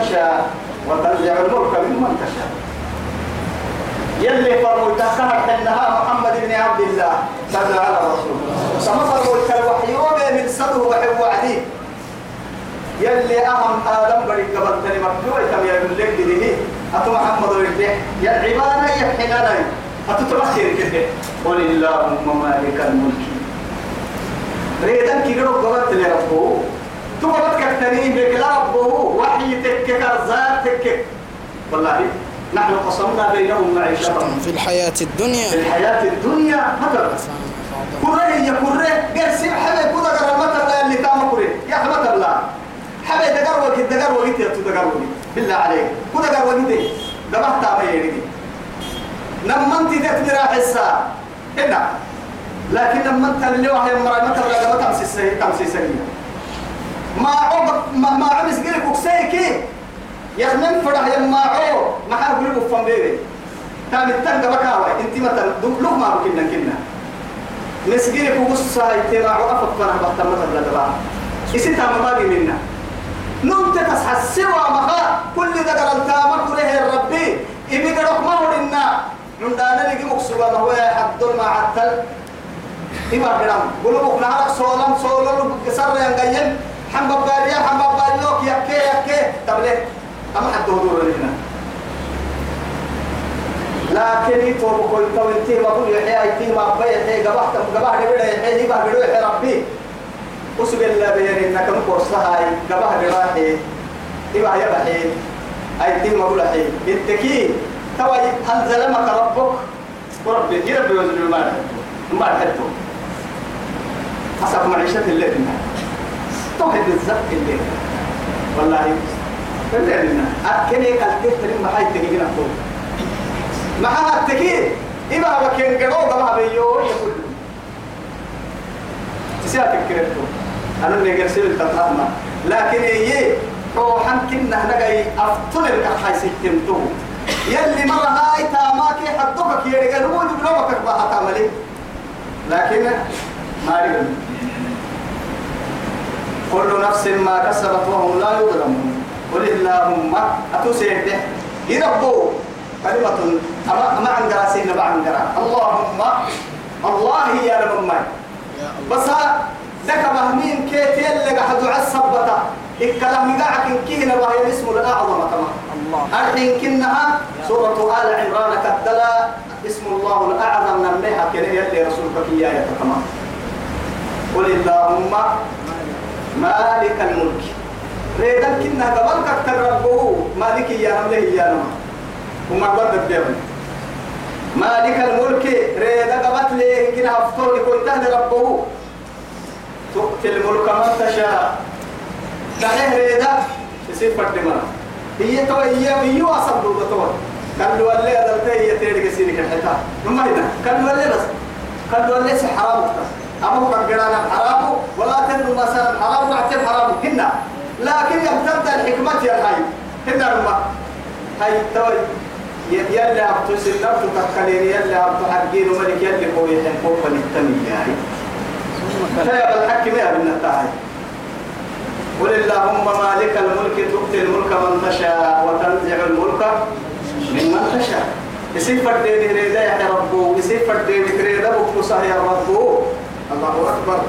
تشاء وتنزع الملك ممن تشاء يلي فرموا تحتها حنها محمد بن عبد الله. صلى على رسول سما فرموا الوحي ومن صدره وحي وعدي. يلي أهم آدم بري قبل تاني مكتوبة كم يقول لك دي أتو محمد ورده يا عبادة يا حنانا أتو تبخير كده. قل اللهم مالك الملك. ريدان كي قبلت لربه تو قبلت كتنين بك لربه وحي تكك أرزاق تكك والله نحن قسمنا بينهم معيشتهم في الحياة الدنيا. في الحياة الدنيا مثلا. كره يا كره قرسم حبيب كده قرر مثلا اللي تام كره. يا حمد الله حبيب دقر وقت دقر وقت يا دقر وقت بالله عليك. كده قرر وقت دبحت على يدي لما أنت تقدر حسا هنا لكن لما أنت اللي واحد مرة مثلا لما تمسي السيء تمسي ما عوب ما ما عمس قلك وكسيكي. يا من فرح يا ما عو ما حاول بفهم بيبي. تام التنقى بكاوي انت مثلا لو ما بكنا كنا مسجينك وقصة يتبع وقفت فانا بحتم مثلا دبا اسيتها ما باقي منا. نمت تصحى السوى مخا. كل قرنتا ما كله ربي. إبي قرق ما هو لنا. من دانا نجي مقصوبة ما هو حد ما عتل إبا قرام قلوبك نهارك سولم سولم سر ينقين حمد باريا حمد باريوك يكي يكي طب ليه؟ أما حد هدور لنا. لكن يتوب كل تو انتي ما بقول يحيى انتي ما بقى يحيى. قبحت قبحت بدا يحيى يبقى بدا يحيى ربي. وسب الله بين انك مقصها هاي قبح براحي يبقى يا بحي أي تي ما بقول حي انتكي تو هل ظلمك ربك؟ وربي يا ربي وزن ما ما حدته حسب معيشة الليل. توحد الزق الليل. والله. الليل أكني قلت تلم محاي تجينا فوق. معها التكير إما بكين قدو قبها بيو يقول. تسيا تكرتو أنا اللي قرسل التطهما لكن إيه روحا كنا نجاي أفضل الكحاي ستمتو يلي مرة هاي تاماكي حدوك يا رجال هو جبلوك بها تعملي لكن ما رجل كل نفس ما كسبت وهم لا يظلمون. قل اللهم أتسيده يربو كلمة أما أما عن جراسين نبع عن جرا اللهم الله يا رب ما بس ذاك مهمين كيت يلقى حد عصبته الكلام قاعك كينا وهي اسم الأعظم كما. الله. كنها سورة آل عمران كدلا. اسم الله الأعظم نمنيها كده يلي رسولك إياه كما. قل اللهم مالك الملك. ريدك كنا قبل كتر ربه. مالك يا نمله يا نمه وما قد الدم مالك الملك ريدا قبت لي كنا هفتوني كنت أهل ربه. تؤتي الملك من تشاء. دعيه ريدا يصير فردما هي تو هي هي أصل دو تو. كان لو اللي أدلته هي تيري كسيني كحتا نما هنا كان لو بس كان لو اللي أما هو كجرانا حرام ولا تنو مثلا حرام نعتبر حرام. هنا لكن يمتد الحكمة يا هاي هنا نما هاي توي. يلي أبتو سنبت تكالين يلي أبتو حقين وملك يلي هو يحبوك فللتمي يعني فيا بالحق ما يبنى التاعي قل اللهم مالك الملك تؤتي الملك من تشاء وتنزع الملك ممن تشاء. يصير فردين ريدا يا ربو يصير فردين ريدا بكوسا يا ربو. الله أكبر.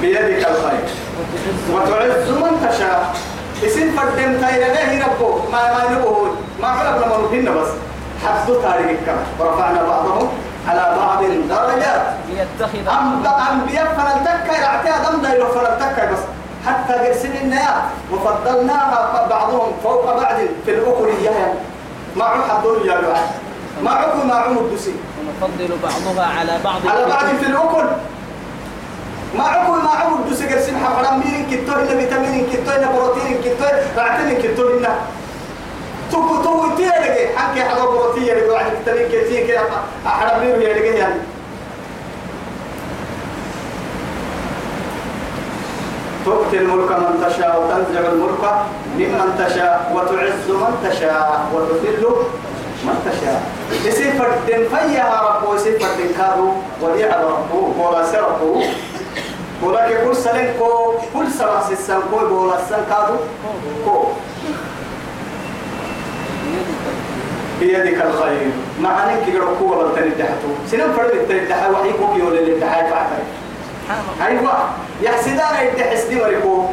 بيدك الخير. وتعز من تشاء. اسم فردم تاينا نه ربو ما ما نبوه ما علم لما نبينا بس. حدو تاريخ كما ورفعنا بعضهم على بعض درجات. ليتخذ أم أم بيفن التكة يعطيها دم دا يوفن التكة بس. حتى قرسل النيات. وفضلناها بعضهم فوق بعض في ما عم حدون يا بعض ما عكو ما عم الدسي ونفضل بعضها على بعض. على بعض في الأكل. ما عقول ما عقول دوس قرسين حرام مين كتو هنا فيتامين كتو هنا بروتين كتو رعتين كتو هنا. تو تو تيرجع حكي حاجة بروتين يرجع واحد فيتامين كتير كده حرام مين يرجع يعني. تؤتي الملك من تشاء وتنزع الملك ممن تشاء وتعز من تشاء وتذل من تشاء. يصير فردين فيها ربه يصير فردين كارو وديع ربه ولا ربه. ولكن كل سنة كو كل سنة سنة كو بولا سنة كادو كو. بيدك الخير. مع أنك يقرأ قوة بالتندحتو سنم فرد التندحة وحي كوكي ولا التندحة فعلا أيوه. يحسدان يدحس دي مريكو.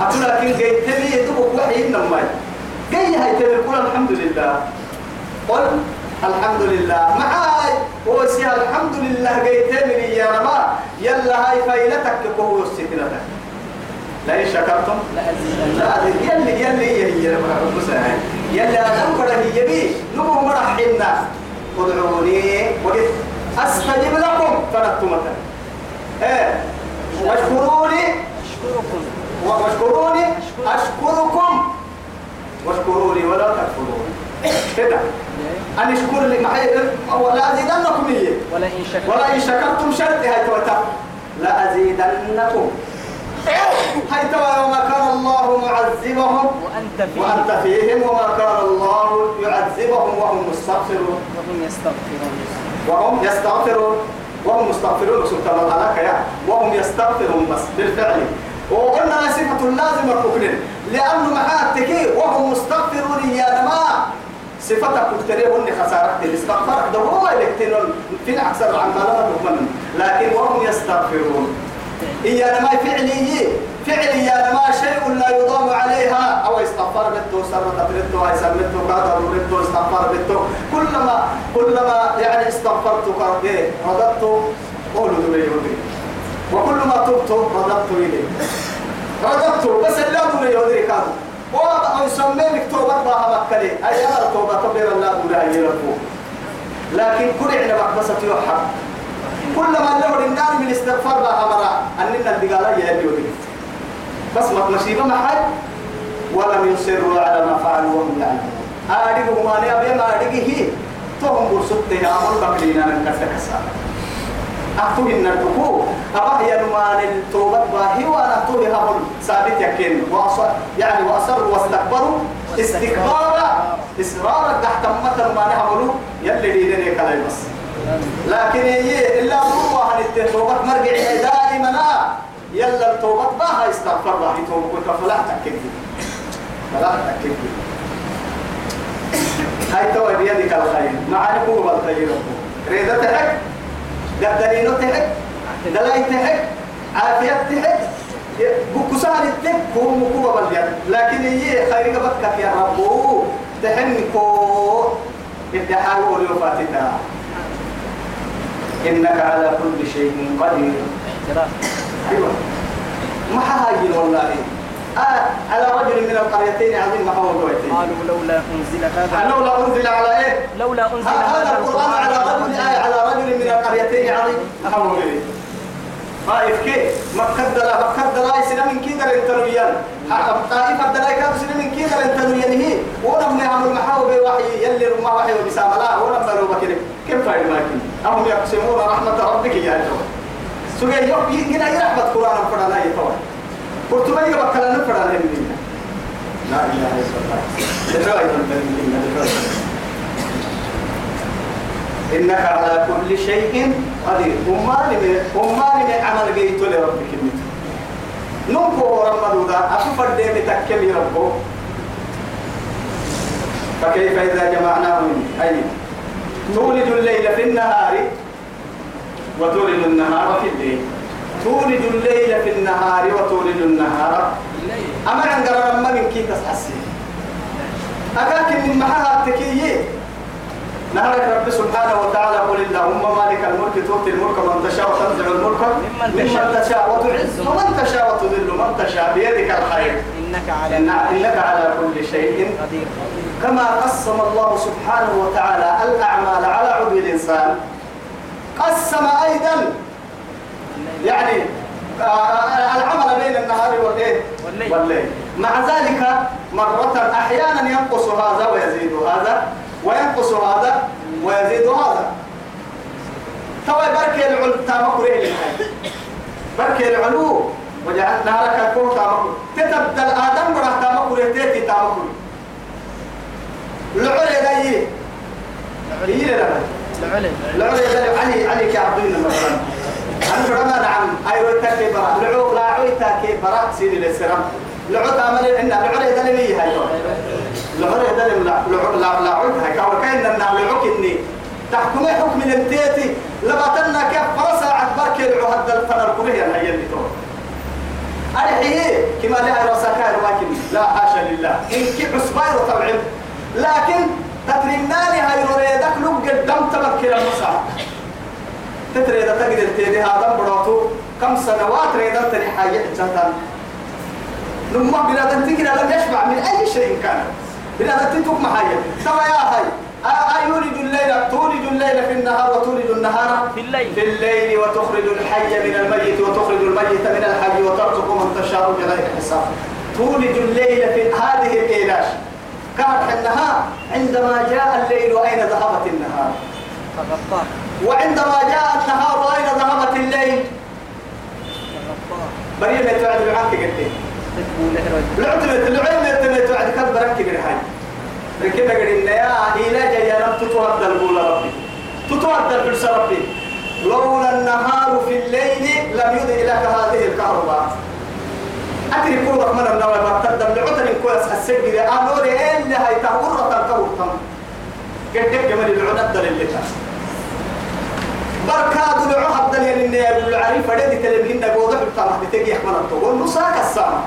أقول لكن تبي يتوب وحي إنما جاي هاي تبي قول الحمد لله. قل الحمد لله معاي. هو سي الحمد لله جاي تبي يا رما يلا هاي فايلتك كهو الستنتك لا شكرتم. لا يلي يلي هي مساعد يلي أنا كره هي بي. نمو مرحنا ادعوني. وقت أستجب لكم. مثلا إيه. واشكروني. أشكركم. واشكروني. أشكركم. واشكروني ولا تكفرون كده أن اشكر لي معي؟ ولا أزيدنكم هي. ولئن شكرتم. ولا إن شكرتم شرط هاي توتا. لأزيدنكم هاي توا وما كان الله معذبهم. وأنت فيه وأنت فيهم وما كان الله يعذبهم وهم مستغفرون. وهم يستغفرون. وهم يستغفرون. وهم مستغفرون سبحان الله يا. وهم يستغفرون بس بالفعل. وقلنا صفة لازم الركن لأنه معاتك وهم مستغفرون يا نما صفتك تكتريه هن خسارة الاستغفار. ده هو اللي في أكثر عن ما لكن وهم يستغفرون. هي نما فعلي فعلي يا نما شيء لا يضام عليها. أو استغفر بتو سر تبرتو هاي سمتو قادر بتو استغفر بتو كلما كلما يعني استغفرت قرده رددت قولوا دبي يودي وكل ما تبت رددت إليه رددت بس لا دبي يودي كادو وأو يسمينك توبة بها مكلي أي أمر توبة كبيرة لا دبي يلفو لكن كل عنا مقبسة يوحى كلما له النار من استغفار بها مرة. أننا الدقالة ودي بس ما ما حد. ولم يصروا على ما فعلوا وهم يعلمون. أديكم ما نيا بيا ما أديكي هي. توهم برسوت عمل بقلينا نكسر كسر. أكتب إن الركوع أبا هي نمان التوبة باهي وأنا أكتب هبل ثابت يكين. وأصر يعني وأصروا واستكبروا. استكبارا إصرارا تحت أمة ما نعملوا يلي ديني كلاي بس. لكن هي إلا هو عن التوبة مرجع دائما؟ يلا التوبة بها استغفر الله. توبة فلا تكذب فلا تكذب هاي تو بيدك الخير. معاني هو الخير ريدة تحك. قدرينو تحك دلاي تحك عافية تحك بكسان التك هو مكوبة باليد لكن هي خير قبتك يا رب. تحنكو الدحاول وفاتتها. إنك على كل شيء قدير. اعتراف أيوة. ما هاجين والله. آه على رجل من القريتين عظيم ما هو قالوا لولا أنزل هذا لولا أنزل على إيه؟ لولا أنزل هذا القرآن على رجل آية على رجل من القريتين عظيم ما هو طائف كي؟ مكة دلا مكة دلا سنة من كي دلا انتنويان طائف دلا كاب سنة من كي دلا انتنويان هي ونم نعمل محاو بوحي يلي رما وحي وبسام. لا ونم بلو بكري كيف فايد ماكين؟ أهم يقسمون رحمة ربك يا جو سوى يوم يجينا يرحمة قرآن فرنا يتوى قلت ما كلام فرنا هنينا لا إله إلا الله. إنك على كل شيء قدير. أمان من أمان من عمل جيت لربك المت نمكو رمضو دا أشوف الدين تكمي ربه فكيف إذا جمعناهم أي. تولد الليل في النهار وتولد النهار في الليل. تولد الليل في النهار وتولد النهار. أما عند رمى من كي تسحسي أكاك من محاها التكيي نهارك رب سبحانه وتعالى قل اللهم مالك الملك تؤتي الملك من تشاء وتنزع الملك ممن تشاء. وتعز. ومن تشاء وتذل من تشاء بيدك الخير. إنك على إن- إنك على كل شيء. قدير. كما قسم الله سبحانه وتعالى الأعمال على عضو الإنسان. قسم أيضا يعني آه، العمل بين النهار والليل. والليل. مع ذلك مرة أحيانا ينقص هذا ويزيد هذا وينقص هذا ويزيد هذا. توا بركي العلو تامك ريلي بركي العلو. وجعلنا لك الكون تامك تتبدل آدم براه تامك ريتيتي تامك العلي العلم العلي دايي. علي علي كعبدين مثلا فرما نعم أيوة تكي برا لعو لا عويتا كي برا سيدي للسرم لعو تعمل إن لعو ريدا لمي هاي لعو ريدا لم لا لعو لا لا عويتا هاي كاو كاين لنا لعو كني تحكمي حكم الانتيتي. لبطلنا كيف فرصة عتبر كي لعو هذا الفنر. كلية هاي اللي تو. أرحيه كما لا رساكا الواكب لا حاشا لله. إن كي عصباير طبعا لكن تترناني هاي ريدك لق الدم تمكن المسا تتريد تقدر تيدي هذا براتو كم سنوات ريدا تري حاجة جدا لما بلادن تكنا لم يشبع من أي شيء كان. بلادن تتوك محايا سوى يا هاي أيولد الليل تولد الليل في النهار وتولد النهار في الليل. في الليل وتخرج الحي من الميت وتخرج الميت من الحي وترزق من تشاء بغير حساب. تولد الليل في هذه الإيلاش. كانت النهار عندما جاء الليل أين ذهبت النهار؟ فغطاه وعندما جاء النهار أين ذهبت الليل. بريء ما توعد عنك قلت تكبو له رجل العتمة العلم ما توعد كان برك بالحي لكن قلنا يا إيلاج يا رب تتوهد القول ربي. تتوهد الفلس ربي. لولا النهار في الليل لم يضئ لك هذه الكهرباء. أدري كل رحمن النوى بتقدم لعتن كويس السجل أنوري إيه اللي هي تهورة الكهرباء. قد جمال العنا الدليل لك بركاد إني أقول عارف فريد تلمين نقول ده بتاع ما تيجي يحمل الطول نصاك السما.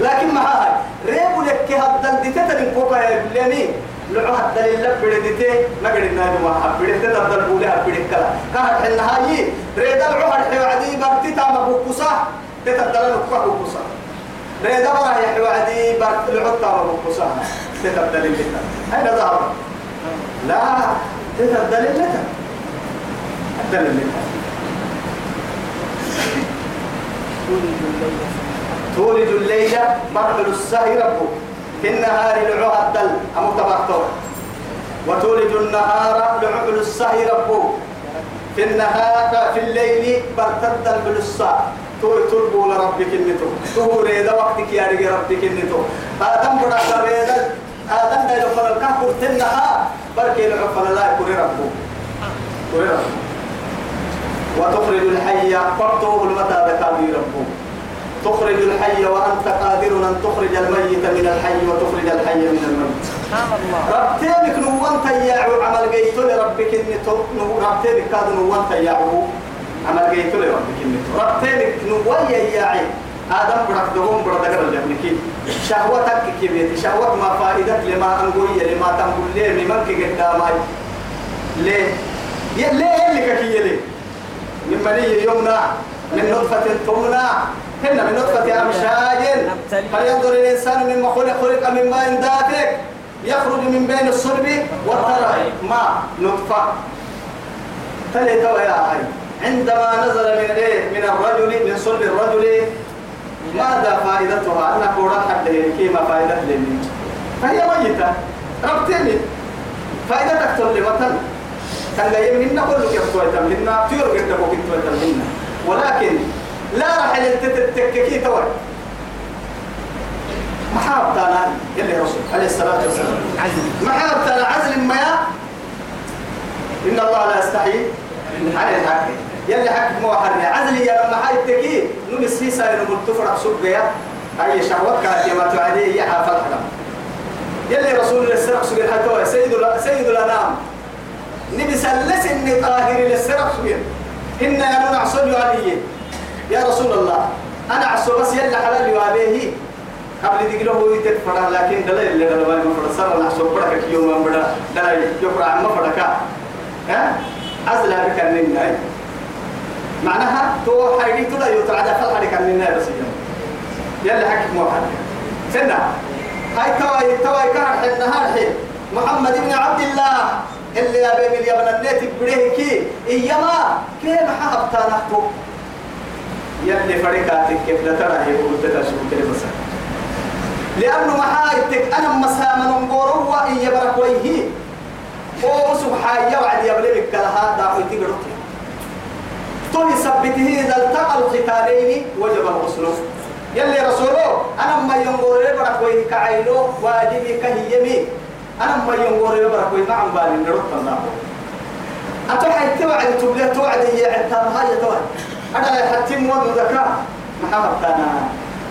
لكن مع هاي. ريبو لك هذا دي تتلم فوق يا بلاني لعو حد اللي لب بديته ما قد نادي ما حد بديته تبدل بوله بديت كلا. كانت حنا هاي. ريدا العو حد عدي برتي تام بوكوسا. تتبدل نكوا بوكوسا. ريدا برا يا حوادي برت العو تام بوكوسا. تتبدل اللي أين ذهب لا تتبدل اللي الدل اللي تولد الليل مرحل السهر ربه في النهار لعوها الدل. أمو تبعتور وتولد النهار لعقل السهر ربه في النهار في الليل برتد بالسا تربو لربك النتو. تهو ريدا وقتك يا رجي ربك النتو. آدم بڑا ريدا آدم دا يلقى الكهف تنها بركي لعقل لا يكون ربه كوري ربه وتخرج الحي فرطه المتى ذكابي ربه. تخرج الحي وأنت قادر أن تخرج الميت من الحي وتخرج الحي من الميت سبحان الله. ربتينك نوان تياعو عمل جيتو لربك إني ربتينك كاد نوان تياعو عمل جيتو لربك إني ربتينك نوان يياعي. آدم برك دهم دقر الجنكي شهوتك كيف شهوة ما فائدة لما أنقول لما تنقول ليه ممن كي قدامي ليه؟ ليه اللي كي ليه من مني يمنع من نطفة تمنع هنا من نطفة أمشاج. فلينظر الإنسان مما خلق خلق من ماء دافق يخرج من بين الصلب والترائب ما؟ نطفة. تلي توا يا هاي عندما نزل من إيه؟ من الرجل من صلب الرجل ماذا فائدتها؟ أنا كورا حتى كيما فائدة لي؟ فهي ميتة. ربتني فائدتك تقول مثلا كان يمنا كل كيف تويتم لنا تيور قد تبوك تويتم لنا ولكن لا راح تتككي توي محاب تانا يلي رسول عليه الصلاة والسلام. عزم محاب تانا عزل ما إن الله لا يستحي. عن الحق. يلي حق مو حرني عزلي يا لما حي تكي نمس في ساير ملتفرق سبقيا أي شهوة كانت يما تعدي يا حافظ يلي رسول الله السرق سبقيا حتى سيد سيد الأنام. نبي سلس إني طاهر للسرق سبقيا إن أنا نعصل عليه يا رسول الله أنا عصو بس يلا حلال يوابيه قبل دقيقة هو يتفرع لكن دلائل اللي دلائل ما فرد سر نعصو بركة يوم من بدا دلائل يفرع عما فركا ها؟ عزلها بك النين معناها تو حيدي تلا يتعدى فالحدي كان النين بس يلا حكي مو حد سنة. هاي تواي تواي كان حد نهار حين. محمد بن عبد الله. اللي يا بيبي يا بن النيت بريه كي إيما كيف حاب تنحتو يلي فريقاتك كيف لا ترى هي قلت تشوف كده بس لأنه محايتك أنا مسامن نقوله وإن يبرك ويه هو سبحان يوعد يبلغك لها داخل تقرأ تو يثبته إذا التقى القتالين وجب الغسل. يلي رسوله أنا ما ينقول لي برك ويه كعيلو واجبي كهيمي أنا ما ينقول لي برك ويه نعم بالي نرد الله أتوحي توعد تبلي توعد يا عتام هاي توعد. أنا حتى مود ذكاء. ما حبتنا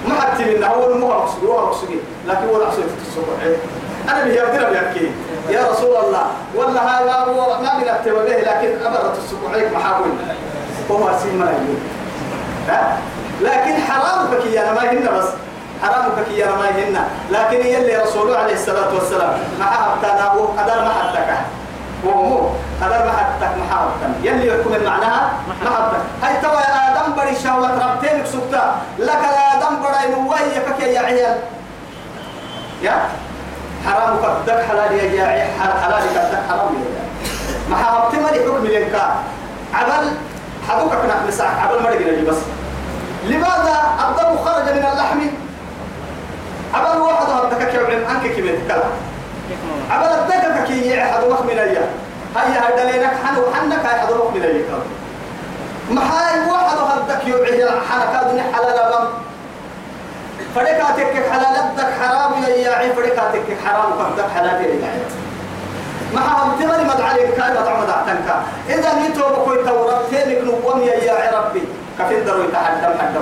ما حتى من أول مو أقصد هو أقصد. لكن هو أقصد في الصبح. أنا أقدر بيحكي يا رسول الله والله هذا هو ما بنكتب به لكن أبرة الصبح محاول هو أرسل ما يقول. لكن حرام بكي أنا ما هنا بس. حرام بكي أنا ما هنا. لكن يلي رسوله عليه الصلاة والسلام. ما حبتنا وقدر ما حبتك وهو هذا ما حدك محاولة يلي يحكم معناها محبة هاي توا يا آدم بري شهوة ربتين سكتا لك يا آدم بري نوي كك يا عيال. يا؟ حرام كدك حلال يا عيال. حلال كدك حرام يا ما لي حكم لنكا عمل حدوك كنا مساء عمل مرق بس. لماذا الدم خرج من اللحم عمل واحد هذا كيف يتكلم عمل الدكك كي يحد وقت من أيام هيا هدلينك حنو حنك هاي حد وقت من أيام محاي واحد هدك يوعي حركة دنيا حلال بام فريقاتك حلال الدك حرام يا يا فريقاتك حرام وقدك حلال يا ما هم تمر مد عليك كان مطعم دعتنك إذا نيتو بكوي تورط تينك نوم يا ربي. كفين درو يتحدم حد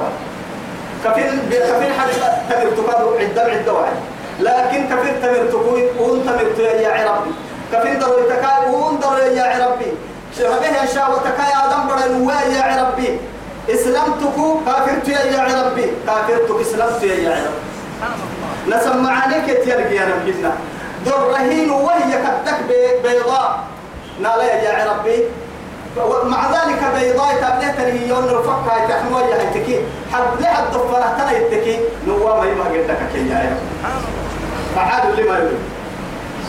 كفين كفين حد تقدر تقاد عدة عدة واحد. لكن كفر تمر تقوي وون تمر يا ربي كفر درو تكاي وون درو يا ربي شربه يا شاو تكاي آدم بدل يا ربي إسلامتك كافرت يا ربي كافرتك إسلامت يا ربي نسمع عليك يا ربي در رهين وهي كدك بيضاء. نالا يا ربي مع ذلك بيضاء تبليت هي يوم رفقها تحمل يا هيتكي حد لحد ضفرة تنا يتكي نوام ما قلتك كي يا رب فعادوا لما يريد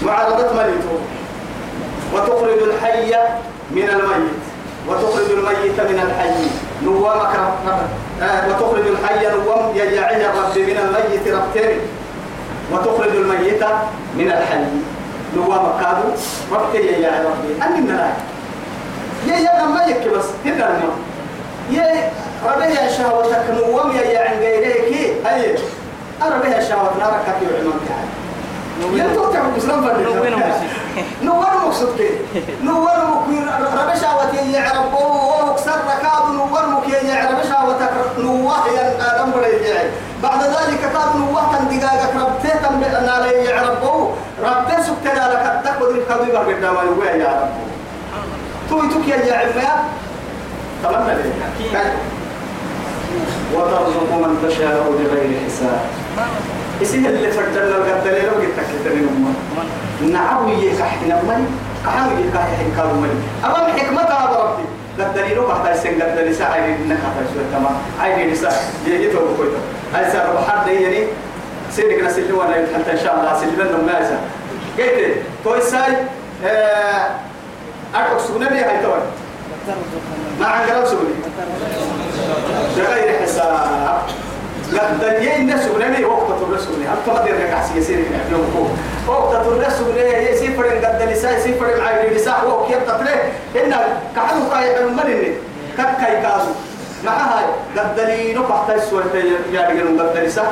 معارضة مليته. وتخرج الحي من الميت. وتخرج الميت من الحي. نوامك آه وتخرج الحي نوام يجعل الرب من الميت ربتين. وتخرج الميت من الحي. نوامك كادو. ربتين يا ربي أني من الآية يا يا ما يك بس. هنا الماء يا ربي شهوتك نوام يا يا عن غيرك. هي أنا بها شهوة نارك كي يعلمون كهاي يلتو تعب مسلم فردي نوار مقصود كي نوار مكين ربي شهوة يعرب ومكسر ركاب. نوار مكين يعرب شهوتك نواه يا آدم ولا بعد ذلك كاد نواه تندقاقك. ربتي تنبئنا لي يعرب ربتي سكتنا لك. التقوى ذي كادو يبقى قدام يوه يا رب توي توك يا عمي. لي. وترزق من تشاء بغير حساب. اسيه اللي فردنا القدر لو قلت تكتني نما نعم يكحنا مالي كحام يكحنا كانوا مالي أمام حكمتها بربي قدر لو قحت السن قدر ساعة إنك قحت شوية تمام. عيني نساء يجي تو كويتو هاي سار بحر يعني سيدك نسلي وأنا حتى إن شاء الله سلي لنا ملازم قلت تو ساي أرقص سنبي هاي توي. ما عن قرب سبلي بغير حساب. قد الناس سبلي وقت الرسول أنت ما دير قاعد يصير يوم وقت الرسول يصير فرن قد لسا يصير فرن عيد لسا هو كيف تطلع إن كحلو كاي المرن كاي كازو؟ مع هاي قد لي نقطة السوية يا رجال قد لسا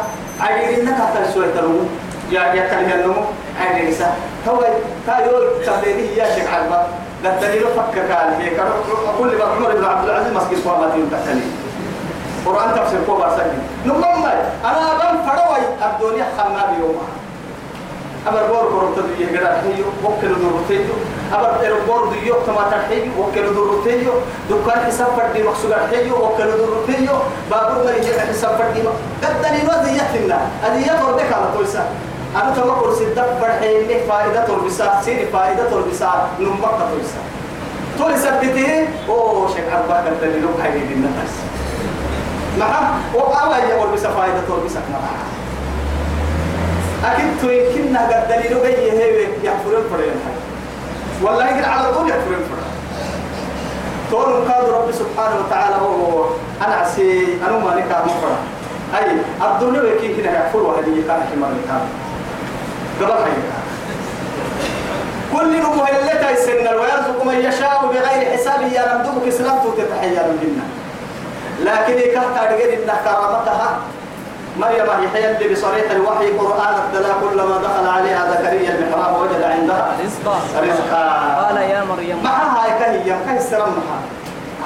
عيد إنك حتى السوية تروم يا يا كلمة النمو عيد لسا هو تايول تبليه يا شيخ عربا قد لي نفكر قال هي كل ما عمر بن عبد العزيز مسكين يوم تحتني قرآن تفسير كوبا سجن نمم أنا بن فروي الدنيا خمنا بيوما أمر بور بور تدي يقرأ هيو وكل دور تيجو. أمر إر بور ديو تما تحيو وكل دور تيجو. دكان حساب فردي مقصود هيو وكل دور تيجو. بابور مري جه حساب فردي قد دني نوز يتنا هذه يفر بك على تويسا أنا تما كرسي دب برحين فائدة تربسا سير فائدة تربسا نمبر تويسا تويسا بتيه. أوه شيخ أربعة قد دني لو حيدي معه وقاوة يقول بس فائدة تقول بس معه أكيد تريكنا قد دليل جاي هي يحفرون فرين والله يقول على طول يحفرون فرين تقول قاد رب سبحانه وتعالى هو أنا عسي أنا ما نكا مفرا أي الدنيا وكين كنا يحفر وهذه كان حمار كان. قبل حي. كل نمو هلتا يسن ويرزق من يشاء بغير حساب يا رمضوك إسلام تتحيا من لكن كهتا رجل إن كرامتها مريم هي اللي بصريح الوحي قرآن الدلا كلما دخل عليها زكريا المحراب وجد عندها رزقا. رزقا. قال يا مريم. معها هاي كهي السلام معها.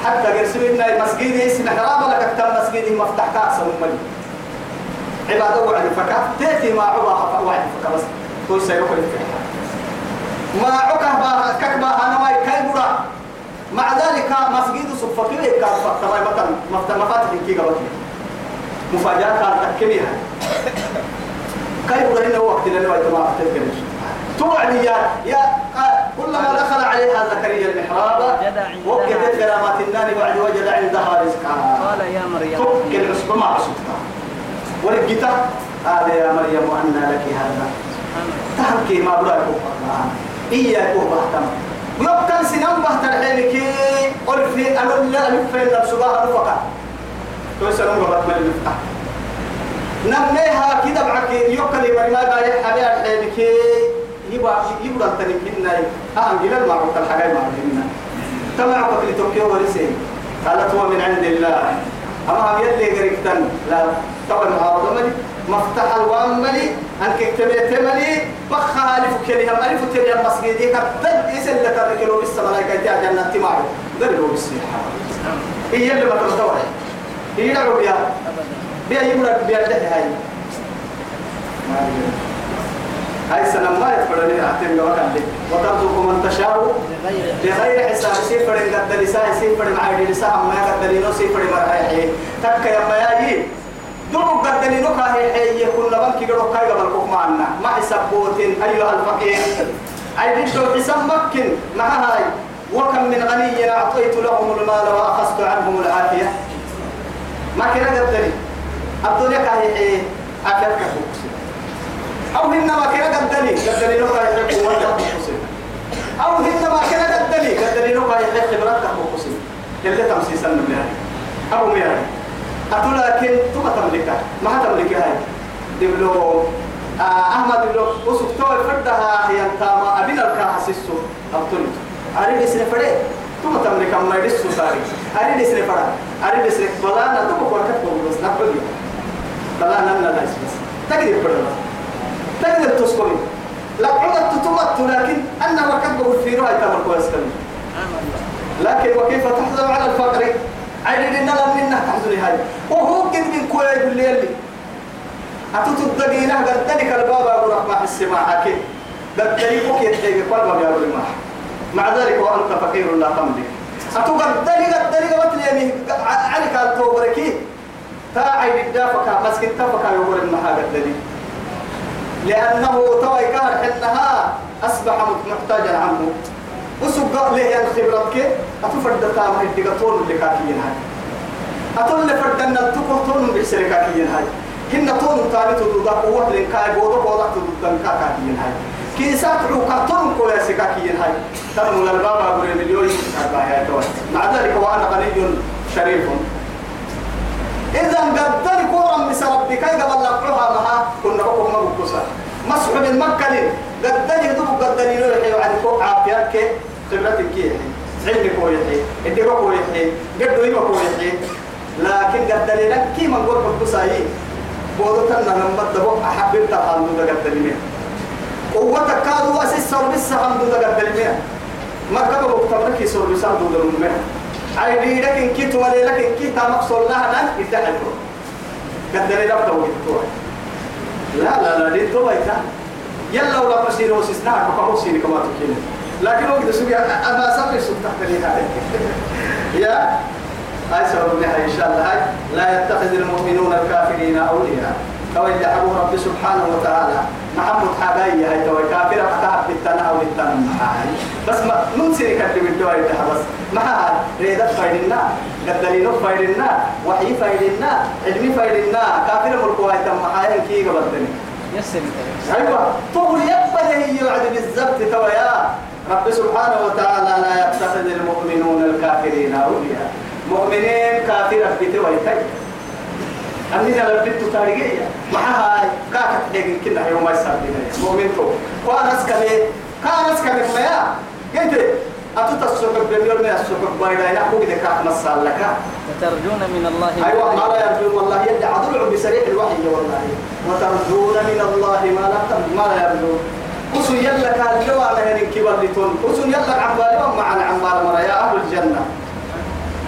حتى قرسوا إن مسجد اسم محراب لك كتاب مسجد مفتح كأس أمي. عبادة وعد فكا. تأتي ما عبا وعد فكا بس. تقول سيروح ما عكه با ككبا أنا ما يكاي برا مع ذلك مسجد صفقي كان فتما مثلا مفتح مفاتح كي قبل مفاجأة كانت تكميها. كاي برا إنه وقت لأنه ما تذكرش توعد يا يا كلما دخل عليها زكريا المحراب وجد عندها وكدت كرامات النار بعد وجد عندها رزقا قال يا مريم. تك العصب ما عصبتها ورقتا قال يا مريم أن لك هذا. تحكي ما براك إياك وبهتم يبقى سنم بهت الحينك قل في ألفين نفسها نفقا توسلون بهت من المفتاح نميها كده معك. يوكل ما باي حبيب الحينك يبقى يبقى تنكنا أهم جل المعروف الحاجة معروفنا تمعك في توكيو ورسين قالت هو من عند الله. أما هم يلي قريبتن. لا طبعا هذا ملي. مفتح الوان ملي. أنك اكتبت ملي. بخها ألف كلمة ألف كلمة مسجدي. كتب إيش اللي تركلوا بس جاء جنة تمارو قالوا بالسيحة هي اللي ما تمتوعي هي لا ربيا بيا يبرك بيا ده هاي. هاي سنة ما يتفرني أحتم لو كان لي وترزق من تشاء بغير حساب سيفر قد لسا سيفر مع لسا ما قد لنو سيفر مع هي تك يا ما يجي دم قد لنو كاهي هي كل من كي قالوا كاي قبل كوك معنا. ما حسابوت أيها الفقير. أي بدو حساب مكن. مع هاي. أعطيت لهم المال وأخذت عنهم العافية. ما كنا قد لي الدنيا كاهي هي أكلك كوكسي أو هنما كنا قدني قدني لو كان يحب أو هنما كنا قدني قدني لو كان يحب خبرات حسين اللي تمسي سن من أو مياه أتو لكن ثم تملكها ما تملكها دبلو آه أحمد دبلو وسوف تو فردها هي تاما أبينا الكاسيسو أبتوني أريد اسمه فرد ثم تملك ما يدسو ساري أريد اسمه فرد أريد اسمه بلانا ثم قركت بقولس نقبل بلانا لا لا اسمه تقدر فرد تقدر تسكني لا عدت تتمت لكن أنا وكتب في رأي تمر كويس لكن وكيف تحزن على الفقر عيد لنا لم منا تحزن هاي وهو قد من كوي يقول لي اللي أتتدقينا قد ذلك الباب أبو رحمة السماع حكي قد ذلك يتحيق قلبه يا مع ذلك وأنت فقير لا تملك أتو قد ذلك قد ذلك مثل يعني عليك التوبركي تا عيد الدافك مسكن تفك يقول المحا قد ذلك لأنه توي كان حنها أصبح محتاجا عنه. وسوق له يعني خبرتك أتفرد تام الدكتور اللي كاكيين هاي. أتول لفردن التكوتون بسركاكيين هاي. هن تون تاني تدود قوة لنكاي بوضو بوضو تدود كاكيين هاي. كيسات عوكتون كولا سكاكيين هاي. تنمو للبابا أقول مليون مع ذلك وأنا غني شريف. إذا قدر كورا بسبب كي قبل لقوها معها كنا بقوم مبكوسا. مسح من مكة قدر يدوب قدر يروح وعد كوك عافيتك خبرتك كي علمك هو يحيي. اديك هو يحيي. قد يما هو يحيي. لكن قدر لك كي ما نقول مبكوسا هي. بودتنا لما تبقى الحمد لله قدر لي قوتك كادوا أسيس سربس لله قدر لي مركبة مكتبك سربس الحمد لله عيدي لكن كي تولي لكن كي تامك صلنا نان يدعي قدر لي ربطه ويتوه لا لا لا دي تو بايتا يلا ولا مسير وسنا كفاو سيني كما تكين لكن وقت سوي سوق تحت لي هاي. يا هاي سبب هاي إن شاء الله. هاي لا يتخذ المؤمنون الكافرين أولياء. تو اللي حبوا رب سبحانه وتعالى. محمد حبايا هاي تو كافر حتى بالتنا أو بالتنا معاي بس ما ننسي كتب الدواء بس معاي ريدت فايدنا قدرينو فايدنا وحي فايدنا علمي فايدنا كافر مركوا هاي تم معاي كي قبلتني يسر انت أيوه. طول يبدا هي وعد بالزبط تو يا رب سبحانه وتعالى لا يتخذ المؤمنون الكافرين أولياء. مؤمنين كافر في تويتك أني أنا بدت تاريخية معها كاكت دقيق كنا يوم ما يصير مؤمن تو وأنا أسكني كان أسكني ما يا. قلت أتوت السحب بميول من السحب بارد يحكوا إذا كان مسال لك. وترجون من الله أيوة ما لا يرجون. والله. يدعي عدل بسريع الوحي والله. وترجون من الله ما لا ما لا يرجون. وسن يلك الجوى مهن كبر لتون. وسن يلك عبالي ومع العمال مرا يا أهل الجنة.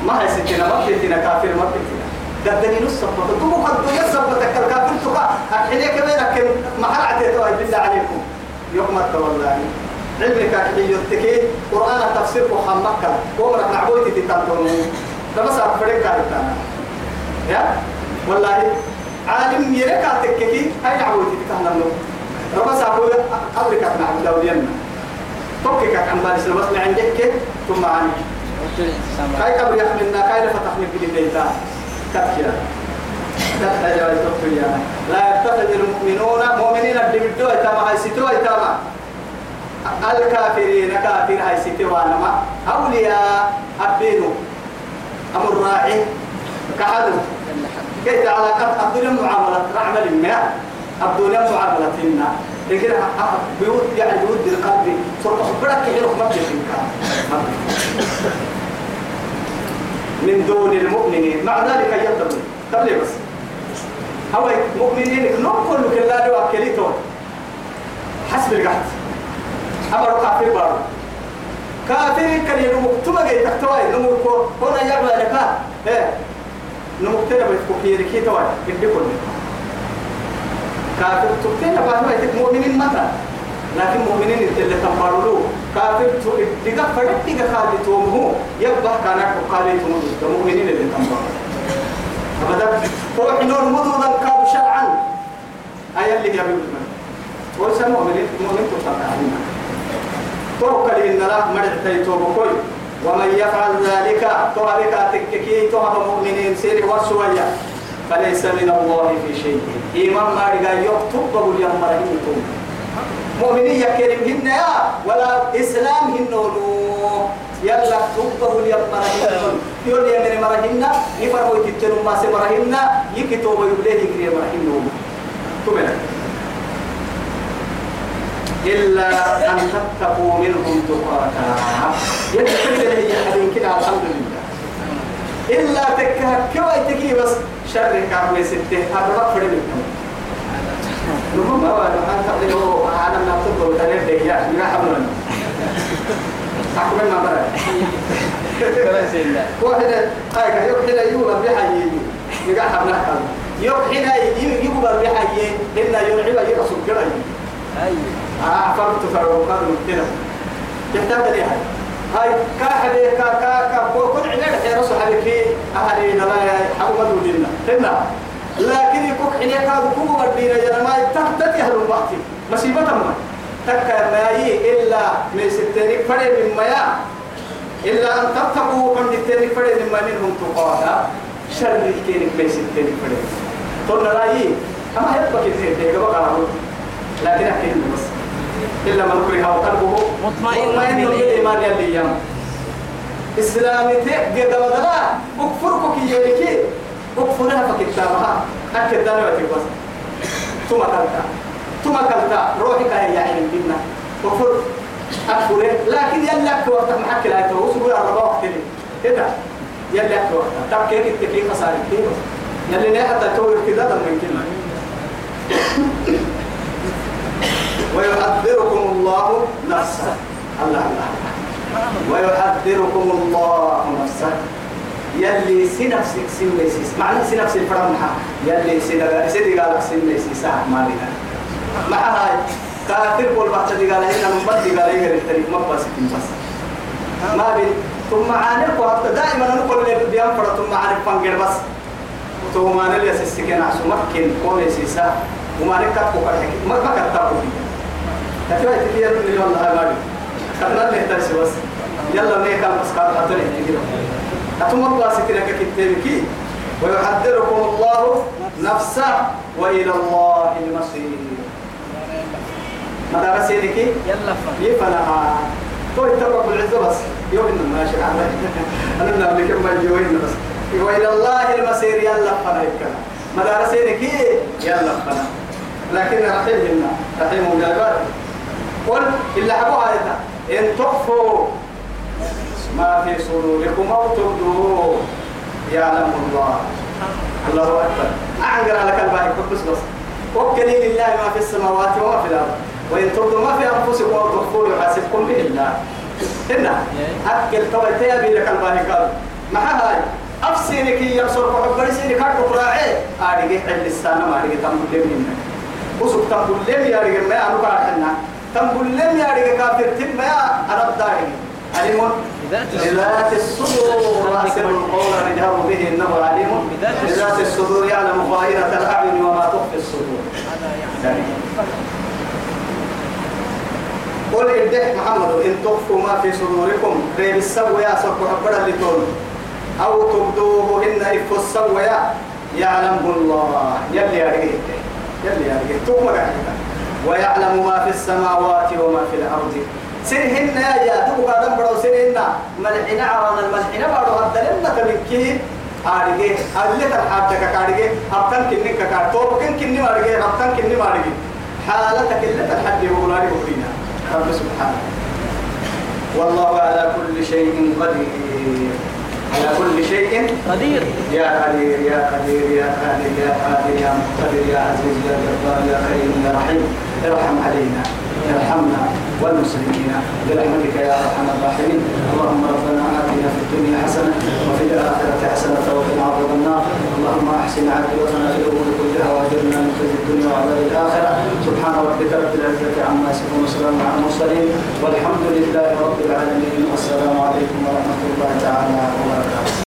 ما هي ستنا ما بيتنا كافر ما بيتنا. قدني نص صفة تبو قد يصفة الكافر تقع أحيلي كمان لكن ما حلعت بالله عليكم. يوم والله. علمك كي يتكي قرآن تفسير محمد ومرك نعبويتي تتنطرون لما صار فريق كارتانا يا؟ والله. عالم يركا تككي هاي نعبويتي تتنطرون ربا سابو قبرك نعبد دولينا توكك عن بالي سلبس من عندك ثم عني كاي قبر يحملنا كاي لفتح من قديم ليتا كتكيا كتكيا جواز لا يتخذ المؤمنون مؤمنين بدو ايتاما هاي ستو ايتاما الكافرين كافر هاي ستو انما أولياء ابينو أمر راعي كحدو كيف علاقات الدنيا معاملة رعمل ما الدنيا معاملتنا لكن بيوت يعني بيوت القلب. صرت حبرك كحيرك ما من دون المؤمنين مع ذلك يتبع تبلي بس هو مؤمنين نقول لك الله لو أكليتون حسب القحط أمر كافر بارو كافر كان ينمو تما جاي تكتواي نمو كو هنا يعمل لك إيه نمو تنا بتكوكير كي تواي بدي كل كافر تكتنا بعد ما يتك مؤمنين متى لكن مؤمنين اللي تنبارلو. كافر تو دقا فرد دقا خالي تومه. يبقى كانك قالي تومه. مؤمنين اللي تنبارلو. أبدا. هو حنون مدودا كاب شرعا. أي اللي يبي بالمن ويسا مؤمن مؤمن تطلع علينا. توكل إن لا مرد تيتوب كوي. ومن يفعل ذلك توابك تككي تواب مؤمنين سير وسويا فليس من الله في شيء. إيمان ما رجع يكتب اليوم مرهين مؤمنين يكرمهن يا ولا إسلام هنولو يلا تبه اليوم مرهن يقول لي من مرهن يفرحوا يتتنوا ما سمرهن يكتب يبليه يكري مرهن تمنا إلا أن تتقوا منهم تقاتا. يدخل هي حدين كده الحمد لله إلا تكهك كوا تكي بس شر كعبة ستة. هذا ما ما بعد ما تقدروا أنا ما تقدروا تنام دقيقة ما حملنا أحكم ما برا واحد هاي يوم حين يوم بحي يقع حملنا كذا يوم بحي يوم عبا يرسل كذا أيوة آه فرت فروا كذا كذا يحتاج لي هاي هاي كاحد كا كا كا كل علاج يا رسول حبيبي أهلي لا حمد ودينا هنا لكن يكون حين يكاد كوكو بدينا يا ما تحت أهل الوقت مصيبة ما. تكا ماي إلا من ستيني فرد من مايا إلا أن تتقوا من ستيني فرد من ما منهم تقاها شر كينك من ستيني فرد قلنا رأيي. أما يبقى كثير تيجا بقى لكن أحكي بس. إلا من كره وقلبه. مطمئن. بالإيمان يلي يوم إسلامي تيجي دمدلا أكفرك كي يلكي أكفرها فكتابها أكد دانا بس. ثم كلتا ثم كلتا روحك هي يعني بينا أكفر أكفر لكن يلك وقتك محكي لا يتوسوا يا رب وقت لي. كده يلك وقتك. طب كيف التكليف خسارة كيف؟ يلي لا حتى تقول كده من كلمة؟ ويحذركم الله نفسه. الله الله. ويحذركم الله نفسه. يلي سنفسك سنفسك معنى سنفس الفرمحة يلي سنفسك سيدي قال ساعة ما لنا مع هاي. كافر قول بعد دي قال هنا من بدي قال هي التاريخ ما بس بس. ما بين ثم عانق وقت دائما نقول لك بيان فرط ثم عانق فانجر بس. ثم أنا اللي أسسكين عشان ممكن كون سيسا وما نكتب وكذا ما ما كتبوا فيه. هاي تبي يلا والله ما بي. خلنا نهترس بس. يلا نيك بس قال حتى نحكي أتم الله ستنا كتابك. ويحذركم الله نفسه وإلى الله المصير. ماذا رسيلك يلا فن. يفنها تو يترك العزة بس. يوم إنه ماشي أنا نملك ما يجوين بس. وإلى الله المصير. يلا فنا يكنا ماذا رسيلك يلا فنا لكن رحيمنا رحيم جابر. قل إلا حبوا هذا إن تخفوا ما في صدوركم أو تبدوه يعلم الله. الله أكبر. أعنقر على كلمة بس بس. وكلي لله ما في السماوات وما في الأرض. وإن تبدوا ما في أنفسكم أو تخفوه يحاسبكم به الله. هنا أكل تويتيا بيلك الباهي ما هاي؟ أفسينك يبصر وحبري سينك هاتو راعي أريد حل السنة ما أريد تنبول منك. وسوك تنبول لم يا رجل ما أنا تنبول لم يا رجل كافر يا أنا بداري عليم بذات الصدور. راسم القول الجهر به إنه عليم. بذات الصدور. يعلم ظاهرة الأعين وما تخفي الصدور. قل إدح محمد إن تخفوا ما في صدوركم ريب السوى يا صرف حبرا لتون أو تبدوه إن إف السوى يعلم الله. يلي أريد يلي توما ويعلم ما في السماوات وما في الأرض. سنهن يا يا دو قادم برو سنهن ملحنا عرانا الملحنا برو هدلنا تبكي. آرجع. أجل ترحاب تك كارجع أبتن كني كار توب كن كني مارجع أبتن كني مارجع حالتك اللي تحدي وغلاري بقولنا رب سبحانه. والله على كل شيء قدير. على كل شيء قدير. يا قدير يا قدير يا قادر يا قادر يا مقتدر يا عزيز يا جبار يا كريم يا رحيم. ارحم علينا. ارحمنا والمسلمين. برحمتك يا أرحم الراحمين. اللهم ربنا آتنا في الدنيا حسنة وفي الآخرة حسنة وقنا عذاب النار. اللهم أحسن عاقبتنا في الأمور كلها وأجرنا من خزي الدنيا وعذاب الآخرة. سبحان ربك رب العزة عما يصفون وسلام على المرسلين. والحمد لله رب العالمين. والسلام عليكم ورحمة الله تعالى وبركاته.